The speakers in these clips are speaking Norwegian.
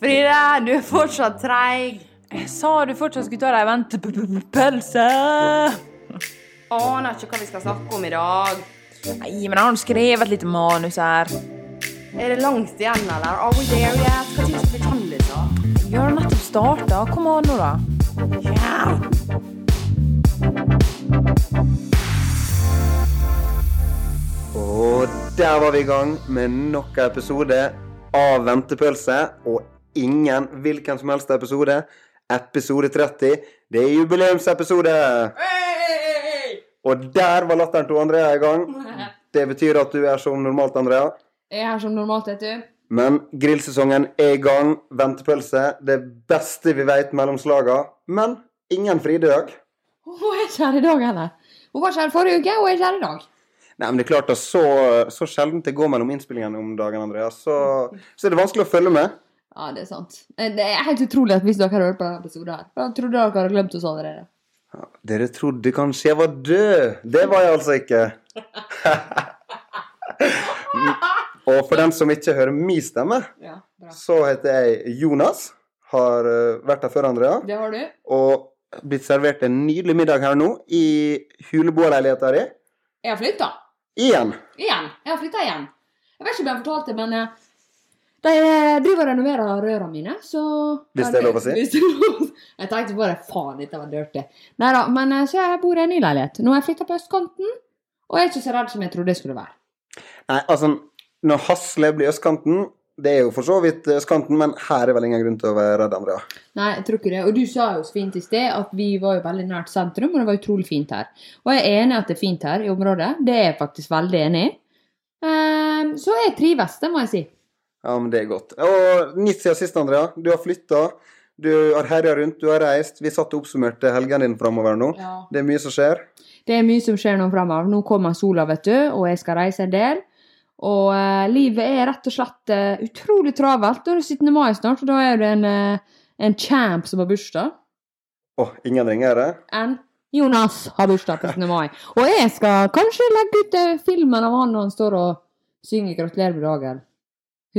Frida, du er fortsatt treig. Jeg sa du fortsatt skulle ta deg ventepølse. Aner ikke hva vi skal snakke om i dag. Nei, men jeg har skrevet skrevet litt manus her. Er det langt igjen, eller? Are we there yet? Hva tid skal vi kjendis, Vi har nettopp starta. Kom an nå, da. Ja. Og der var vi i gang med nok en episode av Ventepølse. Og ingen hvilken som helst episode. Episode 30. Det er jubileumsepisode! Og der var latteren til Andrea i gang. Det betyr at du er som normalt, Andrea. Jeg er som normalt, vet du. Men grillsesongen er i gang. Ventepølse. Det beste vi vet mellom slaga. Men ingen fridag. Hun er ikke her i dag heller. Hun var ikke her forrige uke, hun er ikke her i dag. Nei, men det er klart at så, så sjelden det går mellom innspillingene om dagen, Andrea, så, så er det vanskelig å følge med. Ja, det er sant. Eh, Det er helt utrolig at hvis dere har hørt på denne episoden her, da trodde dere hadde glemt oss allerede. Ja, dere trodde kanskje jeg var død. Det var jeg altså ikke. Og for den som ikke hører min stemme, Ja, så heter jeg Jonas. Har eh, vært her før, Andrea. Det har du. Og blitt servert en nydelig middag her nå i huleboerleiligheta di. Jeg har flytta. Igjen. Igjen. Jeg har flytta igjen. Jeg vet ikke om jeg har fortalt det, men eh, de eh, driver og renoverer røra mine, så Hvis det er lov å si. Hvis det er lov. Jeg tenkte bare faen, dette var dirty. Nei da, men eh, så jeg bor i en ny leilighet. Nå har jeg flytta på østkanten, og jeg er ikke så redd som jeg trodde jeg skulle være. Nei, altså, når Hasle blir østkanten Det er jo for så vidt skanten, men her er vel ingen grunn til å være redd, Andrea. Nei, jeg tror ikke det. Og du sa jo så fint i sted at vi var jo veldig nært sentrum, og det var utrolig fint her. Og jeg er enig at det er fint her i området. Det er jeg faktisk veldig enig i. Um, så jeg trives, det må jeg si. Ja, men det er godt. Og nytt siden sist, Andrea. Du har flytta. Du har herja rundt, du har reist. Vi satt og oppsummerte helgene dine framover nå. Ja. Det er mye som skjer. Det er mye som skjer nå fremover. Nå kommer sola, vet du, og jeg skal reise en del. Og eh, livet er rett og slett eh, utrolig travelt. Da er det 17. mai snart, og da er det en, eh, en champ som har bursdag. Å, ingen ringer det? En Jonas har bursdag på 17. mai. Og jeg skal kanskje legge ut eh, filmen av han når han står og synger 'Gratulerer med dagen'.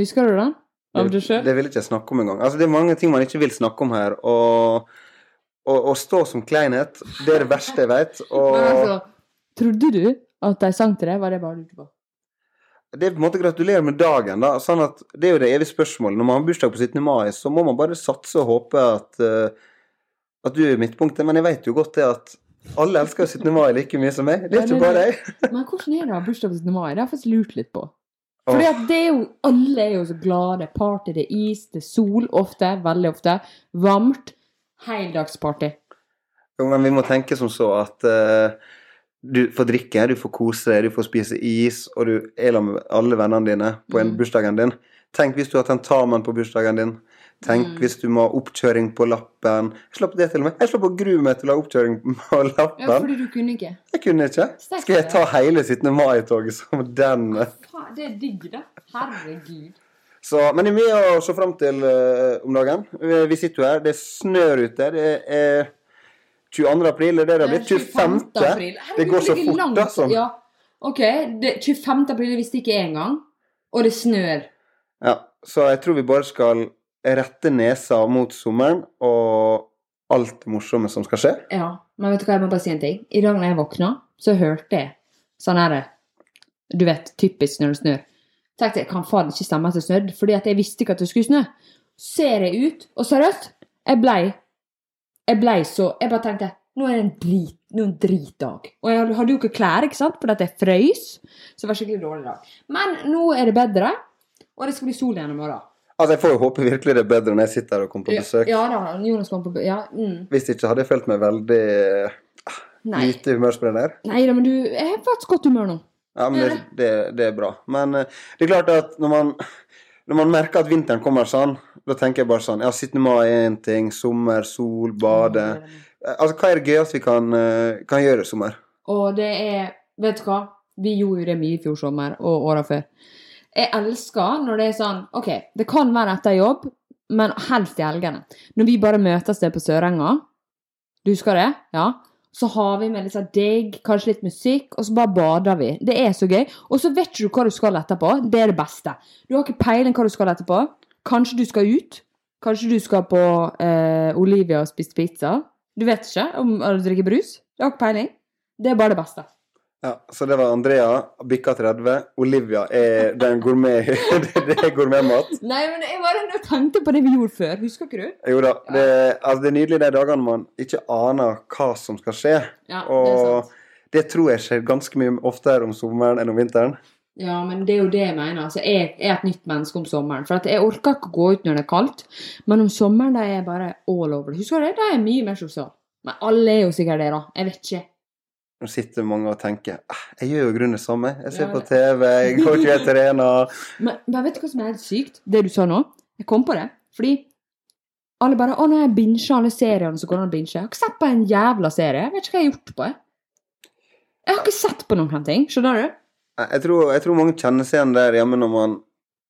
Husker du den? Av deg Det, sjøl? det vil jeg ikke snakke om engang. Altså, det er mange ting man ikke vil snakke om her. Og å stå som kleinhet, det er det verste jeg vet. Og Men altså, trodde du at de sang til deg? Var det bare lurte på? Det er på en måte gratulerer med dagen, da. Sånn at det er jo det evige spørsmålet. Når man har bursdag på 17. mai, så må man bare satse og håpe at, uh, at du er midtpunktet. Men jeg vet jo godt det at alle elsker jo 17. mai like mye som meg. Det er jo ikke bare jeg. Men hvordan er det å ha bursdag på 17. mai? Det har jeg faktisk lurt litt på. At det er jo, Alle er jo så glade. Party, det er is, det er sol ofte. Veldig ofte. Varmt. Heldagsparty. Jo, men vi må tenke som så at eh, du får drikke, du får kose deg, du får spise is, og du er sammen med alle vennene dine på en Mm. bursdagen din. Tenk hvis du har tentamen på bursdagen din. Tenk Mm. hvis du må ha oppkjøring på lappen. Jeg slapp det til og med. Jeg slapp å grue meg til å ha oppkjøring på lappen. Ja, fordi du kunne ikke. Jeg kunne ikke. Skal jeg ta hele 17. mai-toget som den? Det er digg, da. Herregud. Så, men det er mye å se fram til uh, om dagen. Vi, vi sitter jo her, det snør ute. Det er 22. april, er det det har blitt? 25. april. Det går så fort, langt. altså. Ja. OK, det, 25. april visste ikke jeg engang. Og det snør. Ja, så jeg tror vi bare skal rette nesa mot sommeren og alt morsomme som skal skje. Ja, men vet du hva, jeg må bare si en ting. I dag når jeg våkna, så hørte jeg sånn herre Du vet, typisk når det snør. Tenkte jeg, kan faen ikke stemme at det snødde, fordi at jeg visste ikke at det skulle snø. Ser jeg ut, og seriøst, jeg blei Jeg blei så Jeg bare tenkte nå er det en drit, en dritdag. Og jeg hadde jo ikke klær, ikke sant, fordi jeg frøys. Så det var skikkelig dårlig dag. Men nå er det bedre, og det skal bli sol igjen i morgen. Altså, Jeg får jo håpe virkelig det er bedre når jeg sitter her og kommer på besøk. Ja, ja da, Jonas kom på. Ja, mm. Hvis ikke hadde jeg følt meg veldig Nei. lite humørspreder. Nei da, men du Jeg har faktisk godt humør nå. Ja, men det, det, det er bra. Men eh, det er klart at når man, når man merker at vinteren kommer sånn, da tenker jeg bare sånn Ja, 17. mai er én ting. Sommer, sol, bade. Eh, Altså, hva er det gøyeste vi kan, eh, kan gjøre i sommer? Og det er Vet du hva? Vi gjorde jo det mye i fjor sommer og åra før. Jeg elsker når det er sånn OK, det kan være etter jobb, men helst i helgene. Når vi bare møtes der på Sørenga. Du husker det? Ja? Så har vi med litt sånn digg, kanskje litt musikk, og så bare bader vi. Det er så gøy. Og så vet du hva du skal etterpå. Det er det beste. Du har ikke peiling hva du skal etterpå. Kanskje du skal ut. Kanskje du skal på eh, Olivia og spise pizza. Du vet ikke om du drikker brus. Du har ikke peiling. Det er bare det beste. Ja, Så det var Andrea, bikka 30. Olivia er den gourmet... det er gourmetmat. Nei, men jeg bare tenkte på det vi gjorde før. Husker ikke du? Jo da. Det, altså, det er nydelig de dagene man ikke aner hva som skal skje. Ja, Og det tror jeg skjer ganske mye oftere om sommeren enn om vinteren. Ja, men det er jo det jeg mener. Altså, jeg er et nytt menneske om sommeren. For jeg orker ikke å gå ut når det er kaldt. Men om sommeren da er jeg bare all over. Husker du det? Da er jeg mye mer sosial. Men alle er jo sikkert det, da. Jeg vet ikke. Nå sitter mange og tenker «Ah, jeg gjør jo i grunnen det samme. Jeg ser Ja, på TV, jeg går ikke til arena. Men, men vet du hva som er helt sykt? Det du sa nå? Jeg kom på det. Fordi alle bare 'Å, nå har jeg binget alle seriene som går an å binge'. Jeg har ikke sett på en jævla serie. Jeg vet ikke hva jeg har gjort på. Jeg, jeg har ikke sett på noen ting. Skjønner du? Jeg tror, jeg tror mange kjenner seg igjen der hjemme når man,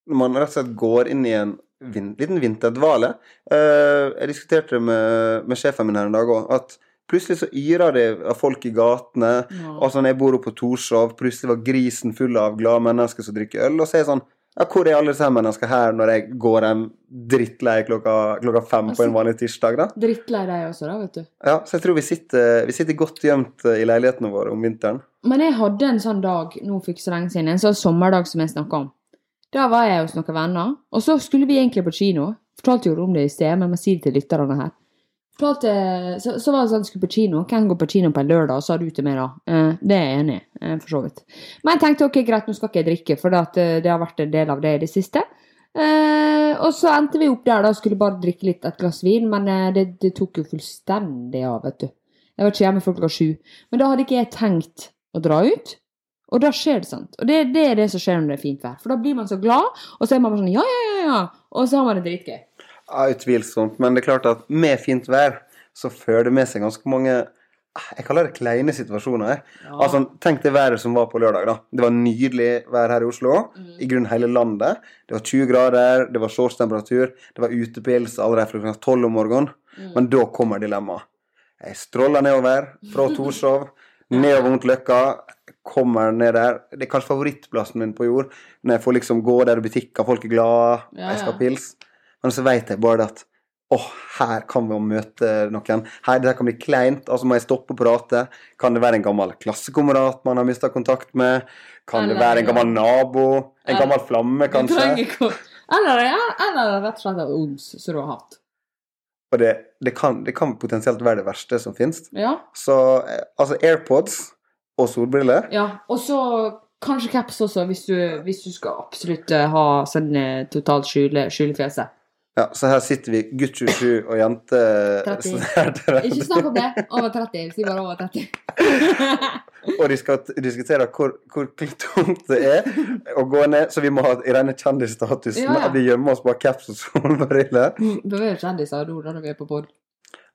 når man rett og slett går inn i en vin, liten vinterdvale. Eh, jeg diskuterte det med, med sjefen min her en dag òg, at plutselig så yra det av folk i gatene. Og når Jeg bor oppe på Torshov, plutselig var grisen full av glade mennesker som drikker øl. Og så er jeg sånn ja, Hvor er alle disse menneskene her når jeg går hjem drittlei klokka, klokka fem på en vanlig tirsdag? da? Drittlei deg også, da, vet du. Ja, Så jeg tror vi sitter, vi sitter godt gjemt eh, i leilighetene våre om vinteren. Men jeg hadde en sånn dag nå for ikke så lenge siden, en sånn sommerdag som jeg snakka om. Da var jeg hos noen venner, og så skulle vi egentlig på kino. Fortalte jo om det i sted, men må si det til lytterne her. Fortalte, så, så var det sånn skulle på kino. Hvem går på kino på en lørdag? Og så har du til meg da. Eh, det er jeg enig i, eh, for så vidt. Men jeg tenkte ok, greit, nå skal ikke jeg drikke, for det, eh, det har vært en del av det i det siste. Eh, og så endte vi opp der da, skulle bare drikke litt et glass vin, men eh, det, det tok jo fullstendig av, vet du. Jeg var ikke hjemme før klokka sju. Men da hadde ikke jeg tenkt å dra ut. Og da skjer det, sant. Og det, det er det som skjer når det er fint vær. For da blir man så glad, og så er man bare sånn ja, ja, ja, ja. Og så har man det dritgøy. Ja, Utvilsomt. Men det er klart at med fint vær så fører det med seg ganske mange ah, Jeg kaller det kleine situasjoner. jeg. Altså, Tenk det været som var på lørdag. da. Det var nydelig vær her i Oslo. I grunnen hele landet. Det var 20 grader, det var shortstemperatur, det var utepils allerede fra klokka 12 om morgenen. Men da kommer dilemmaet. Jeg stråler nedover fra Torshov, nedover mot Løkka. Kommer ned der. Det er kanskje favorittplassen min på jord. Når jeg får liksom gå der i butikker, folk er glade, Ja, jeg skal ha pils. Men så vet jeg bare det at åh, her kan vi møte noen. Her, det kan bli kleint. Altså må jeg stoppe og prate. Kan det være en gammel klassekamerat man har mista kontakt med? Kan det være en gammel nabo? En eller, gammel flamme, kanskje? Eller, eller rett og slett et ons som du har hatt. Og det, det, kan, det kan potensielt være det verste som finnes. Ja. Så eh, altså AirPods og solbriller ja. Og så kanskje caps også, hvis du, hvis du skal absolutt eh, ha sånn totalt skjule, skjule fjeset. Ja, så her sitter vi, gutt 27 og jente 30. sånn Ikke snakk om det. Over 30. Si bare over 30. Og de skal diskutere hvor, hvor tungt det er å gå ned, så vi må ha rene kjendisstatusen. Ja, ja. At vi gjemmer oss bak caps og solbriller. Da er jo kjendiser nå når vi er på pod.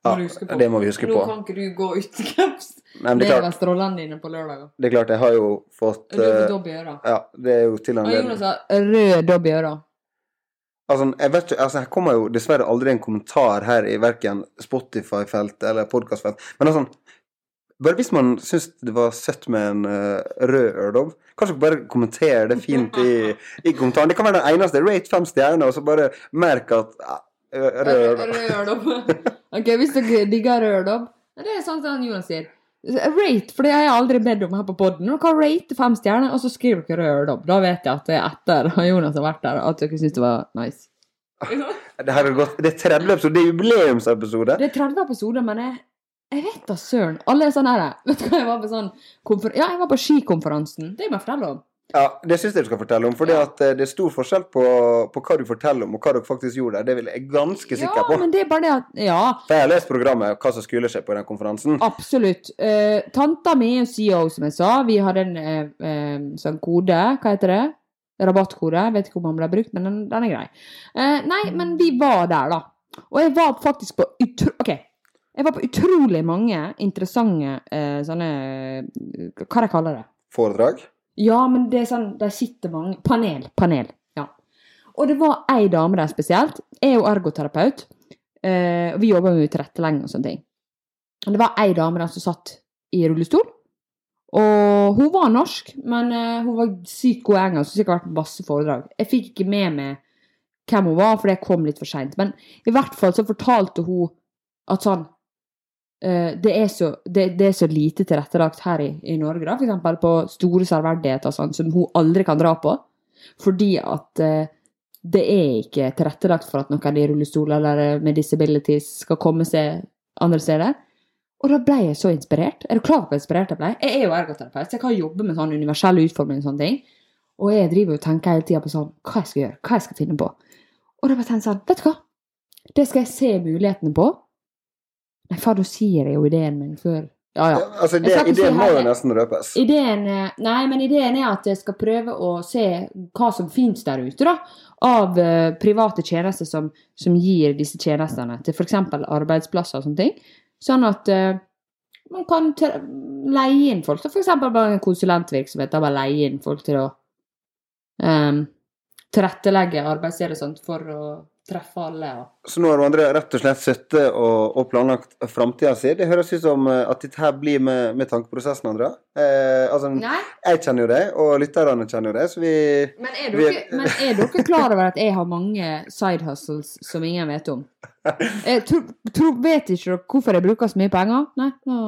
Ja, du det må vi huske på. Nå kan ikke du gå uten caps. Nei, det Det er er strålene dine på lørdager. det er klart jeg har jo fått Rød eh, dobb i øra. Ja, det er jo til og med Jonas har rød dobb i øra. Altså, jeg vet ikke, altså, her kommer jo dessverre aldri en kommentar her i verken Spotify-felt eller podkast-felt. Men altså, bare hvis man syns det var søtt med en uh, rød ørdom, kanskje bare kommentere det fint i, i kommentaren. Det kan være den eneste. Rate fem stjerner, og så bare merk at ja, rød ørdom. Ok, hvis dere digger rød ørdom, Det er sånn som Jonas sier. Rate, for det har jeg aldri bedt om her på poden. Dere rate fem stjerner, og så skriver dere rød dobb. Da vet jeg at det er etter Jonas har vært der, at dere syns det var nice. Det her er godt. det er 30 episode, det er jubileumsepisode. Det er 30 episoder, men jeg, jeg vet da søren. Alle er sånn her Vet du hva, jeg var på sånn konfer Ja, jeg var på skikonferansen. Det må jeg fortelle om. Ja, Det syns jeg du skal fortelle om, for at eh, det er stor forskjell på, på hva du forteller om, og hva dere faktisk gjorde der. Det vil jeg ganske sikker på. Ja, men det er bare det at Ja, For jeg har lest programmet, hva som skulle skje på den konferansen. absolutt. Eh, tanta mi er CEO, som jeg sa. Vi hadde en eh, eh, sånn kode. Hva heter det? Rabattkode. Jeg vet ikke om den ble brukt, men den, den er grei. Eh, nei, men vi var der, da. Og jeg var faktisk på utro... OK. Jeg var på utrolig mange interessante eh, sånne Hva jeg kaller det? Foredrag. Ja, men det er sånn Der sitter mange Panel. Panel. Ja. Og det var ei dame der spesielt. Jeg er jo ergoterapeut. Eh, vi jobber med tilrettelegging og sånne ting. Det var ei dame der som satt i rullestol. Og hun var norsk, men eh, hun var sykt god i engelsk. Har sikkert vært på masse foredrag. Jeg fikk ikke med meg hvem hun var, for jeg kom litt for seint. Men i hvert fall så fortalte hun at sånn det, er så, det, det er så lite tilrettelagt her i, i Norge, da, eksempel på store serverdigheter sånn, som hun aldri kan dra på. Fordi at eh, det er ikke tilrettelagt for at noen i rullestol eller eh, med disabilities skal komme seg andre steder. Og da ble jeg så inspirert. Er du klar over hvor inspirert jeg ble? Jeg er jo ergoterapeut, så jeg kan jobbe med sånn universell utforming og sånne ting. Og jeg driver og tenker hele tida på sånn, hva jeg skal gjøre, hva jeg skal finne på. Og da bare tenkte jeg sånn, vet du hva? Det skal jeg se mulighetene på. Nei, faen, da sier jo ideen min før. Ja, ja. Altså, det, ideen må jo nesten røpes. Ideen, eh, nei, men ideen er at jeg skal prøve å se hva som finnes der ute, da. Av uh, private tjenester som, som gir disse tjenestene til f.eks. arbeidsplasser og sånne ting. Sånn at uh, man kan leie inn folk. F.eks. bare en konsulentvirksomhet. Da bare leie inn folk til å em, tilrettelegge arbeidsstedet sånt for å treffe alle. Ja. Så nå har André rett og slett sittet og, og planlagt framtida si. Det høres ut som eh, at dette her blir med, med tankeprosessen, Andrea. Eh, altså, Nei, jeg kjenner jo deg, og lytterne kjenner jo deg, så vi men er, Vi- dere, men er dere klar over at jeg har mange side hustles som ingen vet om? Jeg tror, tror, vet ikke dere hvorfor jeg bruker så mye penger? Nei, nå,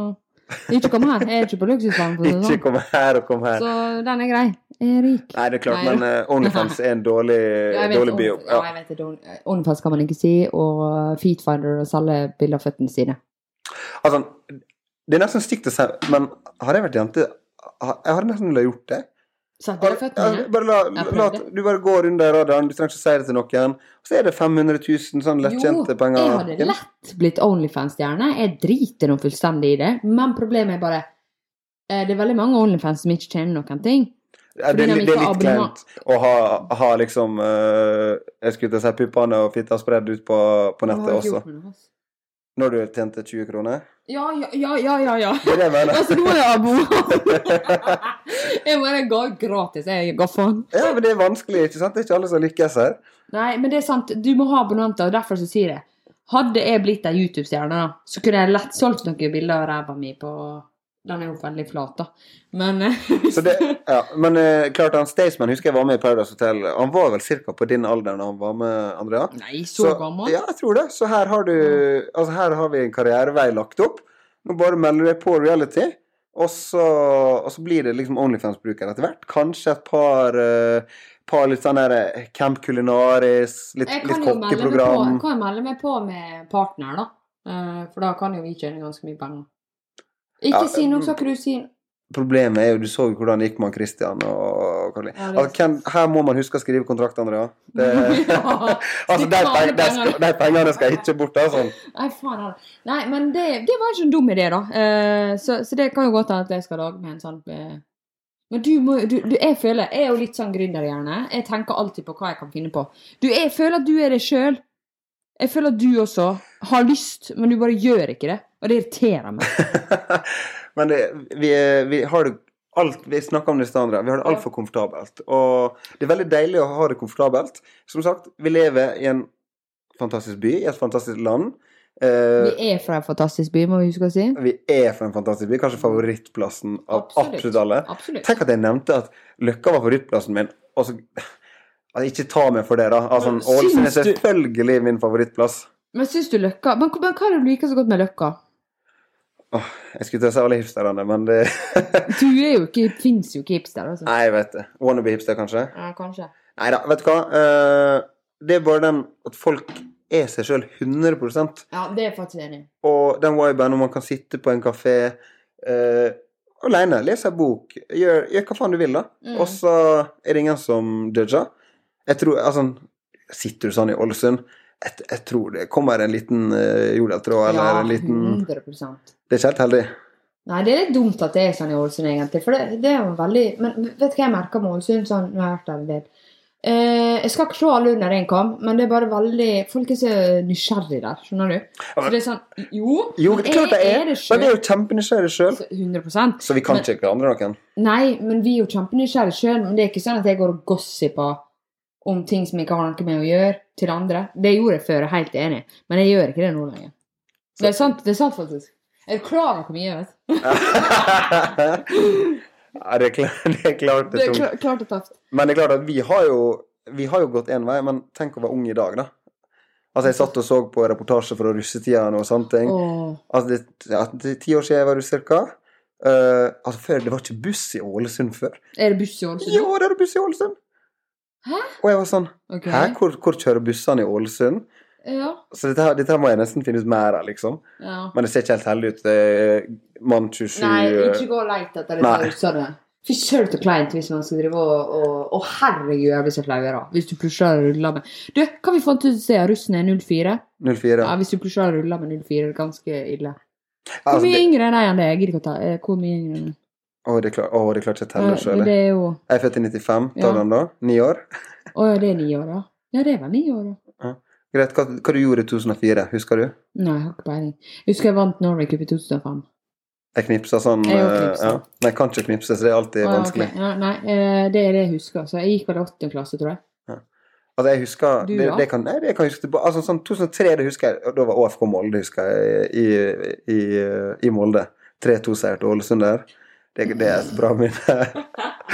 ikke kom her. Jeg er ikke på si det Ikke sånn. kom her og kom her. Så den er grei. Jeg er rik. Nei, det er klart, Nei. men uh, Onlyfans er en dårlig, Ja, vet, dårlig bio. Ja, Ja. jeg vet det. OnlyFans kan man ikke si, og Feetfinder og selge bilder av føttene sine. Altså, det er nesten stygt å si, men har jeg vært jente Jeg har nesten villet gjort det. Bare, bare la, la, du bare går under radaren, du trenger ikke å si det til noen. Og så er det 500 000 sånn lettjente penger. Jo, jeg hadde lett blitt Onlyfans-stjerne. Jeg driter nå fullstendig i det. Men problemet er bare eh, Det er veldig mange Onlyfans som ikke tjener noen ting. Ja, det, litt- det er litt kleint å ha, ha liksom uh, Jeg skulle til å si puppene og fitta spredd ut på, på nettet også. altså? Når du tjente 20 kroner. Ja, ja, ja, ja, ja. ja. Det er det jeg mener. Altså, nå er jeg abo. jeg bare ga gratis. Jeg ga faen. Ja, men det er vanskelig, ikke sant? Det er ikke alle som lykkes her. Nei, men det er sant. Du må ha abonnenter, og derfor så sier jeg Hadde jeg blitt ei YouTube-stjerne, så kunne jeg lett solgt noen bilder av ræva mi på Den er jo veldig flat, da. Men eh, Så det, ja, men eh, klart han Staysman husker jeg var med i Paradise Hotel. Han var vel ca. på din alder da han var med, Andrea? Nei, så, gammel. Ja, jeg tror det. Så her har du Altså her har vi en karrierevei lagt opp. Nå bare melder du deg på reality, og så, og så blir det liksom Onlyfans-bruker etter hvert. Kanskje et par uh, par litt sånn der Camp Culinaris, litt, litt kokkeprogram. jeg kan jo melde meg på med partner, da. For da kan jo vi tjene ganske mye penger. Ikke si noe, mm. så du si Problemet er jo, du så jo hvordan det gikk med Christian og Karoline. Ja, altså, her må man huske å skrive kontrakt, Andrea. Det, altså, de, de, de, de pengene skal ikke bort, altså. Nei, faen heller. Nei, men det, det var ikke en dum idé, da. Uh, så, så det kan jo godt hende at jeg skal lage med en sånn uh, Men du må du, du, Jeg føler Jeg er jo litt sånn gründerhjerne. Jeg tenker alltid på hva jeg kan finne på. Du, Jeg føler at du er det sjøl. Jeg føler at du også har lyst, men du bare gjør ikke det. Og det irriterer meg. Men det, vi, er- vi har det alt Vi snakka om det i stad. Vi har det altfor komfortabelt. Og det er veldig deilig å ha det komfortabelt. Som sagt, vi lever i en fantastisk by, i et fantastisk land. Uh, Vi er fra en fantastisk by, må vi huske å si. vi er fra en fantastisk by. Kanskje favorittplassen av absolutt, alle. Absolutt. Tenk at jeg nevnte at Løkka var favorittplassen min, altså, Ikke ta meg for det, da. Altså, Ålesund er selvfølgelig min favorittplass. Men syns du Løkka men, men hva er det du liker så godt med Løkka? Jeg skulle til å si alle hipsterne, men det Du er jo ikke Fins jo ikke hipster, altså. Nei, jeg vet det. Wannabe-hipster, kanskje? Ja, kanskje. Nei da, vet du hva. Eh, det er bare den at folk er seg sjøl 100% Ja, det er jeg faktisk enig i. Og den viben når man kan sitte på en kafé uh, aleine, lese en bok, gjør, gjør hva faen du vil, da. Mm. Og så er det ingen som judger. Jeg tror Altså, sitter du sånn i Ålesund jeg, jeg tror det kommer en liten uh, jordeltråd eller Ja, en liten 100 Det er ikke helt heldig. Nei, det er litt dumt at det er sånn i Ålesund, egentlig. For det, det er jo veldig Men vet du hva jeg merker med Ålesund? Sånn, nå har jeg vært der en del. Eh, jeg skal ikke se alle under én kam, men det er bare veldig Folk er så nysgjerrige der, skjønner du? Så det er sånn Jo, Jo, det er klart jeg er. det Men vi er jo kjempenysgjerrige sjøl. 100% Så vi kan Men- ikke hverandre noen. Nei, men vi er jo kjempenysgjerrige sjøl. Men det er ikke sånn at jeg går og gossiper om ting som ikke har noe med å gjøre, til andre. Det gjorde jeg før, jeg er helt enig, men jeg gjør ikke det nå lenger. Det er sant, det er sant faktisk. Er du klar over hvor mye jeg vet? ja, det er klart det er, klart det Det er er tungt. klart og tøft. Men det er klart at vi har jo, vi har jo gått én vei, men tenk å være ung i dag, da. Altså, jeg satt og så på reportasje fra russetida og sånne ting. Oh. Altså, det, ja, det er ti år siden jeg var russ, cirka. Uh, altså, før, det var ikke buss i Ålesund før. Er det buss i Ålesund? Jo, det er buss i Ålesund! Hæ? Og jeg var sånn okay. Hæ, hvor, hvor kjører bussene i Ålesund? Ja. Så dette, dette må jeg nesten finne ut mer av, liksom. ja. Men det ser ikke helt heldig ut. Er mann 27 Nei, eh, ikke gå og leit etter disse russerne. Fy søren så kleint hvis man skal drive og Å, og... herregud, jeg blir så flau. Hvis du plutselig ruller med Du, kan vi få til å se at russen er 04? 04. Ja, ja. hvis du plutselig ruller med 04, er det ganske ille. Hvor Altså, mye det, yngre er de enn deg? Jeg gidder ikke å ta eh, Hvor mye yngre er de? Å, det er klart, å, det er klart jeg teller Ja, sjøl. Jo Jeg er født i 95. Ja. Tar den da? Ni år? Å ja, det er ni år, da. Ja, det var ni år, da. Greit. Hva, hva du gjorde i 2004? Husker du? Nei, jeg har ikke peiling. Husker jeg vant Norway Cup i 2005. Jeg knipsa sånn Jeg eh. Ja. Men jeg kan ikke knipse, så det er alltid ah, ja, vanskelig. Okay. Ja, nei, eh, det er det jeg husker. Så jeg gikk vel i åttende klasse, tror jeg. Altså, jeg husker Du, det, det kan, nei, det kan jeg huske tilbake. Altså, sånn 2003, det husker jeg. Da var ÅFK Molde, husker jeg, i, i, i Molde. 3-2-seier til Ålesund der. Det, det er et bra minne.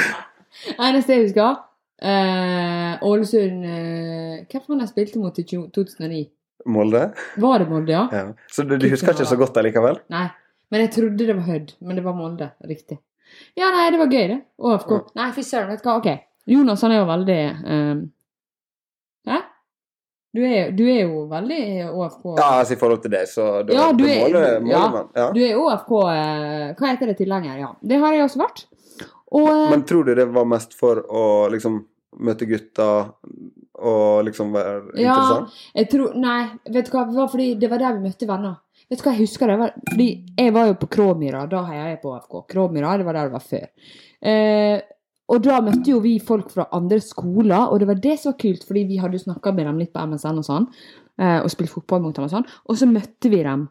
Eneste jeg husker Ålesund Ålesund uh, Hvem faen jeg spilte mot i 2009? Molde. Var det Molde, ja? Ja. Så du, du husker ikke så godt allikevel? Nei. Men jeg trodde det var Hødd. Men det var Molde. Riktig. Ja, nei, det var gøy, det. ÅFK. Nei, fy søren, vet du hva. Ok. Jonas han er jo veldig eh, Hæ? Du er, du er jo veldig ÅFK. Ja, altså i forhold til det, så da, Ja, du er- måler, ja. man. Ja. Du er ÅFK eh, Hva heter det tilhenger? Ja. Det har jeg også vært. Og eh, Men tror du det var mest for å liksom møte gutta og liksom være Ja. interessant? Jeg tror, nei, vet du hva, det var fordi det var der vi møtte venner. Vet du hva, jeg husker det var, fordi jeg var jo på Kråmyra, da heia jeg på OFK. Kråmyra, det var der det var før. Eh, og da møtte jo vi folk fra andre skoler, og det var det som var kult, fordi vi hadde snakka med dem litt på MSN og sånn, eh, og spilt fotball mot dem og sånn, og så møtte vi dem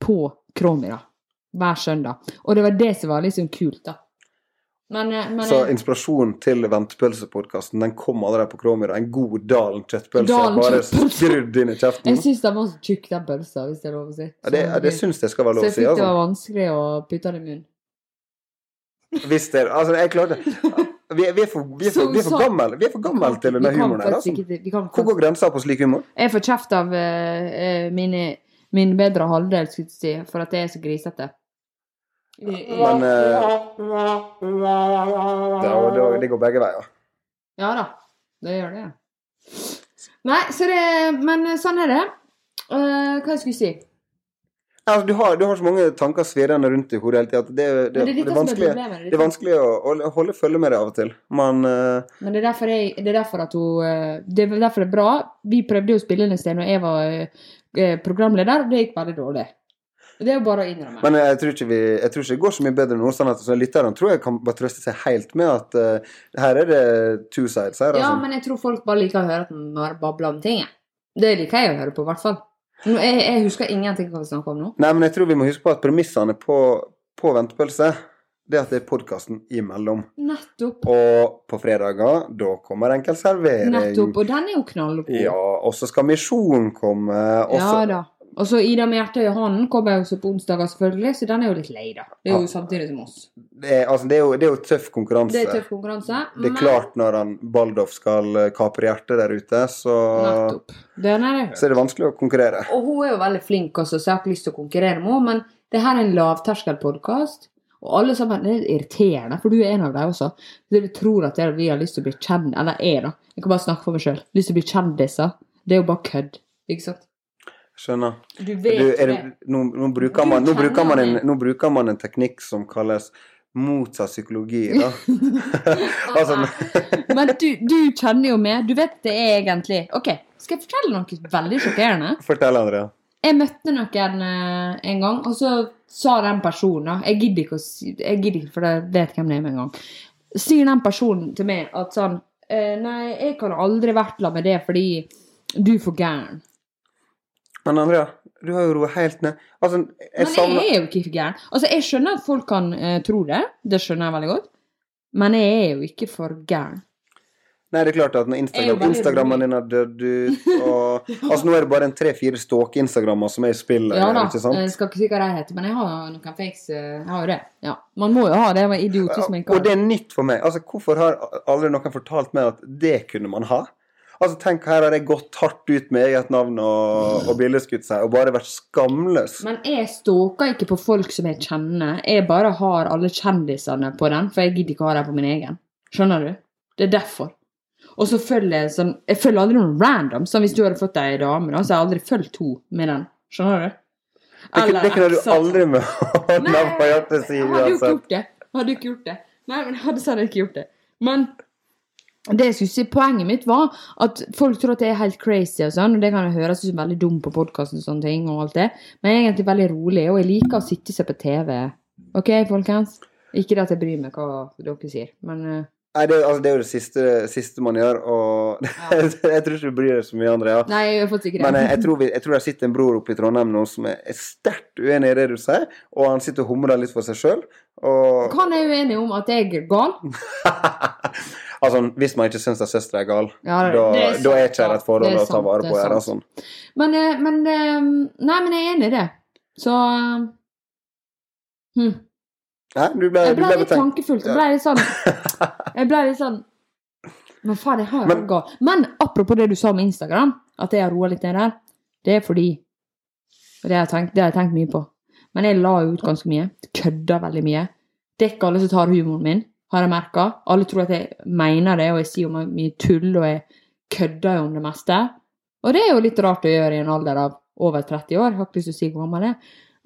på Kråmyra hver søndag. Og det var det som var liksom kult, da. Men, eh, men Så eh, inspirasjonen til Ventepølsepodkasten den kom allerede på Kråmyra. En god Dalen kjøttpølse bare skrudd inn i kjeften. jeg syns den var så tjukk, den pølsa, hvis det er lov å si. Ja, det, det syns jeg skal være lov å jeg si. fikk det var Altså. vanskelig å putte den i munnen. Hvis det, altså, jeg klarte vi, vi, er for, vi, er for, vi er for gammel, vi er for gammel til denne humoren her. Altså. ikke- vi kan Hvor går grensa på slik humor? Jeg får kjeft av uh, eh, mine, min bedre halvdel, skulle jeg si, for at jeg er så grisete. Men uh, det, det, det går begge veier. Ja da, det gjør det. Nei, så det Men sånn er det. Uh, hva jeg skulle si? Altså, du, har, du har så mange tanker svirrende rundt i hodet hele tida det, det, det, det er vanskelig, det er vanskelig å, å holde følge med det av og til. Man uh... Men det er derfor, jeg, det er derfor at hun eh, Det er derfor det er bra. Vi prøvde jo å spille inn en sted når jeg var eh, programleder, og det gikk veldig dårlig. Det er jo bare å innrømme. Men jeg tror, ikke vi, jeg tror ikke det går så mye bedre nå. sånn at så Lytterne tror jeg kan bare trøste seg helt med at uh, her er det two sides. her, Ja, altså. men jeg tror folk bare liker å høre at man babler om ting. Det liker jeg å høre på, i hvert fall. Jeg, jeg husker ingenting hva vi snakker om nå. Nei, men jeg tror vi må huske på at premissene på, på Ventepølse det er at det er podkasten imellom. Nettopp. Og på fredager, da kommer enkel servering. Nettopp. Og den er jo knallgod. Ja, og så skal Misjon komme. Også, Ja da. Og så Ida med hjertet i hånden kommer jo også på onsdager, selvfølgelig, så den er jo litt lei, da. Det er jo Ja. samtidig som oss. det, er, altså, det, er jo, det er jo tøff konkurranse. Det er tøff konkurranse. Det er klart når han Baldoff skal eh, kapre hjertet der ute, så, Nettopp. Er det. så er det vanskelig å konkurrere. Og hun er jo veldig flink også, så jeg har ikke lyst til å konkurrere med henne, men det her er en lavterskelpodkast. Og alle sammen, Det er irriterende, for du er en av dem også. Du tror at vi har lyst til å bli kjent, eller er, da. Jeg kan bare snakke for meg sjøl. Lyst til å bli kjendiser. Det er jo bare kødd. Ikke sant? Skjønner. Du vet Du, det, nå, nå, bruker man, nå, bruker man en, nå bruker man en teknikk som kalles motsatt psykologi. Da. altså, Men du, du kjenner jo meg. Du vet det er egentlig OK, skal jeg fortelle noe veldig sjokkerende? fortell, Andrea. Jeg møtte noen eh, en gang, og så sa den personen Jeg gidder ikke å Jeg gidder ikke, for jeg vet hvem det er med en gang. Sier den personen til meg at sånn eh, Nei, jeg kan aldri vært sammen med det fordi du er for gæren. Men Andrea, du har jo roet helt ned. Altså, jeg Men jeg savner er jo ikke gæren. Altså, jeg skjønner at folk kan uh, tro det. Det skjønner jeg veldig godt. Men jeg er jo ikke for gæren. Nei, det er klart at når Instagram, Instagrammen din har dødd ut, og Altså, nå er det bare en tre-fire stalke-instagrammer som er i spill. Ja da. ikke sant? Jeg skal ikke si hva de heter, men jeg har noen fakes. eh, Jeg har jo det. Ja. Man må jo ha det. Jeg var idiotisk, men Og det er nytt for meg. Altså, Hvorfor har aldri noen fortalt meg at det kunne man ha? Altså, Tenk, her har jeg gått hardt ut med eget navn og, og billedskutt seg, og bare vært skamløs. Men jeg stalker ikke på folk som jeg kjenner. Jeg bare har alle kjendisene på den, for jeg gidder ikke ha dem på min egen. Skjønner du? Det er derfor. Og så følger jeg sånn Jeg følger aldri noen random. Sånn hvis du hadde fått ei dame, da, så har jeg aldri fulgt to med den. Skjønner du? Kunne- det kunne du aldri med hånda på hjertet si Jeg hadde jo ikke uansett. gjort det. Hadde ikke gjort det. Nei, men hadde sånn ikke gjort det. Men det jeg skulle si, poenget mitt var at folk tror at jeg er helt crazy og sånn, og det kan jeg høres ut er veldig dum på podkasten og sånne ting, og alt det, men jeg er egentlig veldig rolig, og jeg liker å sitte og se på TV. OK, folkens? Ikke det at jeg bryr meg hva dere sier, men eh, Nei, det, altså, det er jo det siste, siste man gjør, og jeg tror ikke du bryr deg så mye, Andrea. Nei, jeg fått ikke det. Men jeg, jeg, tror vi, jeg tror det sitter en bror oppe i Trondheim nå som er, er sterkt uenig i det du sier, og han sitter og humrer litt for seg sjøl. Og Kan jeg uenig om at jeg er gal? altså, hvis man ikke syns at søstera er gal, Ja, det- da, er sant, da er ikke det et forhold å ta vare på. er Her, sant. altså. Men, eh, men eh, Nei, men jeg er enig i det. Så eh, hm. Nei, du ble, Jeg ble ble litt tankefullt. tankefull. Jeg ble litt sånn Jeg ble litt sånn Men faen, jeg har jo Men- Men apropos det du sa om Instagram, at jeg har roa litt ned der, det er fordi det har jeg tenkt, det har jeg tenkt mye på. Men jeg la jo ut ganske mye. Kødda veldig mye. Det er ikke alle som tar humoren min, har jeg merka. Alle tror at jeg mener det, og jeg sier jo mye tull, og jeg kødder jo om det meste. Og det er jo litt rart å gjøre i en alder av over 30 år. Jeg har ikke lyst til å si hvor gammel jeg er.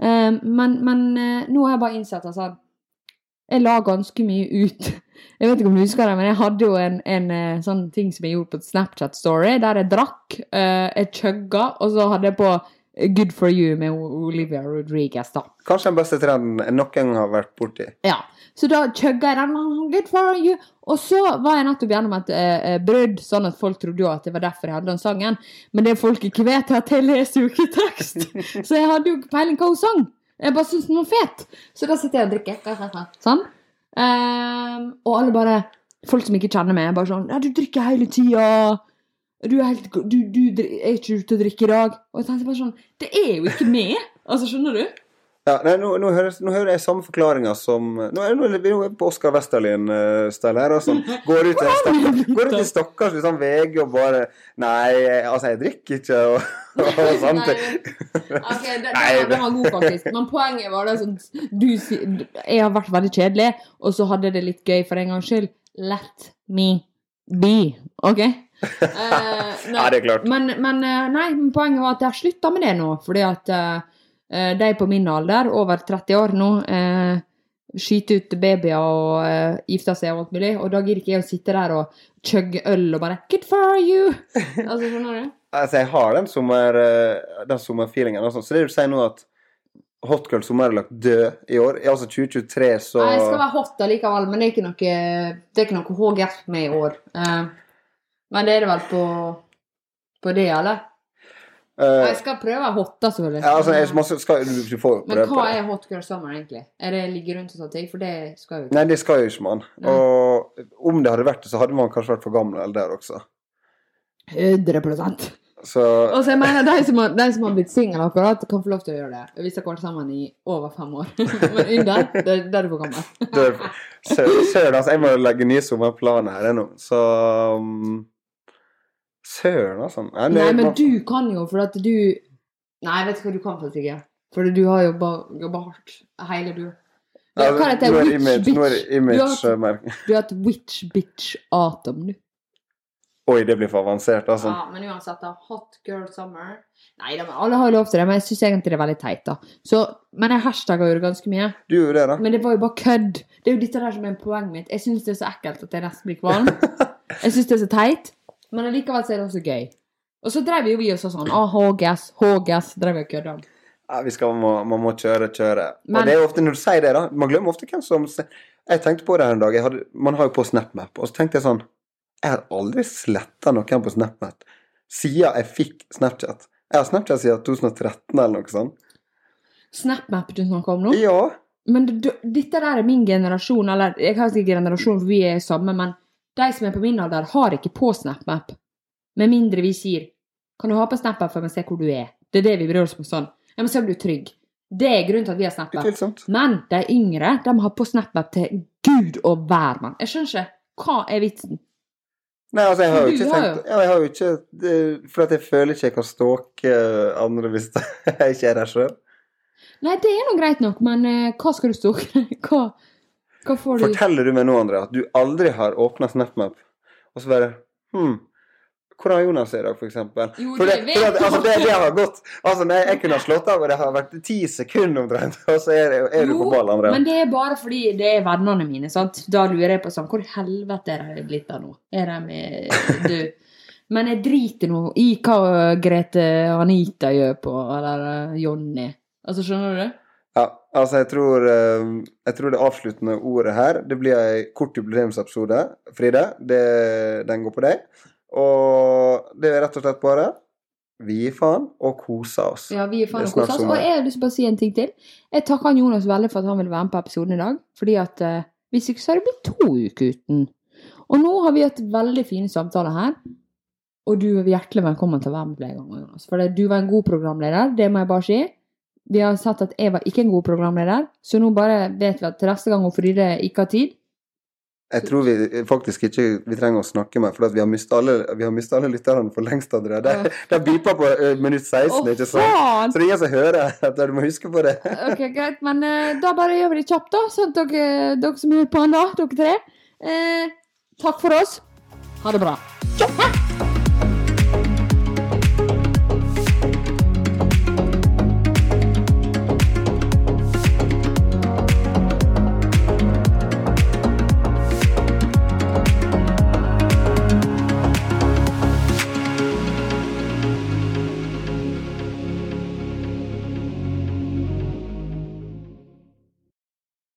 Eh, men, men eh, nå har jeg bare innsett at sånn, jeg la ganske mye ut. Jeg vet ikke om du husker det, men jeg hadde jo en, en eh, sånn ting som jeg gjorde på Snapchat Story, der jeg drakk, eh, jeg chugga, og så hadde jeg på Good for you med Olivia Rodriguez, da. Kanskje den beste trenden jeg noen gang har vært borti. Ja, så da chugga jeg den. "Oh, Good for you. Og så var jeg nettopp gjennom et eh, eh, brudd, sånn at folk trodde jo at det var derfor jeg hadde den sangen. Men det folk ikke vet, er at jeg leser jo ikke tekst. Så jeg hadde jo ikke peiling hva hun sang. Jeg bare syntes den var fet. Så da sitter jeg og drikker. Sånn. Um, og alle bare Folk som ikke kjenner meg, bare sånn Ja, du drikker hele tida. Du er helt Du, du er ikke ute og drikker i dag. Og jeg tenkte bare sånn Det er jo ikke meg. Altså, skjønner du? Ja, nei, nå, nå, hører, nå hører jeg samme forklaringa som Nå er vi på Oskar Westerlin-stell her. Og sånn. Går ut i en stakkars, sånn VG og bare Nei, altså, jeg drikker ikke, og, og sånt. Ok, det, Nei, det, var god, faktisk. Men poenget var det sånn du, Jeg har vært veldig kjedelig, og så hadde det litt gøy for en gangs skyld. Let me be. OK? Uh, nei, Ja, det er klart. Men, men eh, nei, poenget var at jeg har slutta med det nå, fordi at eh, eh, de på min alder, over 30 år nå, eh, skyter ut babyer og uh, gifter seg og alt mulig, og da gidder ikke jeg å sitte der og chugge øl og bare Good for you! Altså, skjønner du? Altså, jeg har den, sommer, eh, den sommerfeelingen. Altså. Så det du sier nå at Hot Girl er lagt død i år, altså 2023, så Nei, jeg skal være hot allikevel, men det er ikke noe Det er ikke noe HGF med i år. Eh, men det er det vel på på det, eller? Eh, Jeg skal prøve hot, da, selvfølgelig. ja, altså, jeg, skal, skal, du, får men hva er hot girl summer, egentlig? Er det ligge rundt og sånne ting? For det skal jo ikke. Nei, det skal jo ikke man. Og om det hadde vært det, så hadde man kanskje vært for gammel eller der også. 100 Så Og så jeg mener, de som har, de som har blitt single akkurat, kan få lov til å gjøre det. Hvis de har vært sammen i over fem år. men under, det er du for gammel. Søren, altså. Jeg må legge nye sommerplaner her ennå. Så um, Søren, altså. Nei, Nei, men du kan jo, for at du Nei, jeg vet ikke hva, du kan for, Sigge. For du har jobba hardt. Hele du. Du har hva heter er det? Witch bitch. Du image har, du har et witch bitch atom, du. Oi, det blir for avansert, altså. Ja, men uansett, da. Hot girl summer. Nei da, men alle har jo lov til det, men jeg syns egentlig det er veldig teit, da. Så, men jeg hashtagga jo det ganske mye. Du gjorde det, da. Men det var jo bare kødd. Det er jo dette der som er poenget mitt. Jeg syns det er så ekkelt at jeg nesten blir kvalm. Jeg syns det er så teit, men allikevel så er det også gøy. Og så drev jo vi og sånn Å, HGS, HGS, drev vi og kødda om. Ja, vi skal, man, må, man må kjøre, kjøre. Men- og det er ofte når du sier det, da Man glemmer ofte hvem som Jeg tenkte på det her en dag. Hadde, man har jo på SnapMap, og så tenkte jeg sånn Jeg har aldri sletta noen på SnapMap siden jeg fikk Snapchat. Jeg har Snapchat siden 2013 eller noe sånt. SnapMap du snakker om nå? Ja. Men dette der er min generasjon, eller jeg har ikke generasjon, for vi er samme, men de som er på min alder, har ikke på SnapMap. Med mindre vi sier Kan du ha på SnapMap for å se hvor du er? Det er det vi bryr oss om sånn. Jeg må se om du er trygg. Det er grunnen til at vi har SnapMap. Men de yngre, de har på SnapMap til gud og hvermann. Jeg skjønner ikke. Hva er vitsen? Nei, altså, jeg har jo ikke tenkt ja, jeg har jo ikke det, For jeg føler ikke jeg kan stalke andre hvis jeg ikke er der sjøl. Nei, det er nå greit nok, men eh, hva skal du stalke? Hva, hva får du Forteller du meg nå, André, at du aldri har åpna SnapMap, og så bare Hm, hvordan har Jonas det i dag, eksempel? Jo, For det det, vet for at, altså, det, det har gått Altså, nei, jeg kunne ha slått av, og det har vært ti sekunder omtrent, og så er, det- er du på ball, André. men det er bare fordi det er vennene mine, sant. Da lurer jeg på sånn Hvor i helvete er de blitt av nå? Er de med Du. Men jeg driter nå i hva Grete Anita gjør på, eller eh, Jonny. Altså, skjønner du? Ja, altså, jeg tror, eh, jeg tror det avsluttende ordet her Det blir ei kort jubileumsepisode, Fride. Det, den går på deg. Og det er rett og slett bare Vi gir faen og koser oss. Ja, vi gir faen og koser oss. Og jeg har lyst til å si en ting til. Jeg takker Jonas veldig for at han ville være med på episoden i dag. Fordi at uh, hvis ikke så hadde det blitt to uker uten. Og nå har vi hatt veldig fine samtaler her. Og du er hjertelig velkommen til å være med flere ganger, Jonas. For du var en god programleder, det må jeg bare si. Vi har sagt at jeg var ikke en god programleder, så nå bare vet vi at til neste gang hun Fride ikke har tid Jeg tror vi faktisk ikke vi trenger å snakke mer, for vi har mista alle, alle lytterne for lengst. allerede. Det har beepa på eh, minutt 16, oh, ikke sant? Så det er ingen som hører. Du må huske på det. Ok, greit, men eh, da bare gjør vi det kjapt, da. Sånn at dere, dere som hører på da, dere tre. Eh, takk for oss. Ha det bra. Hæ?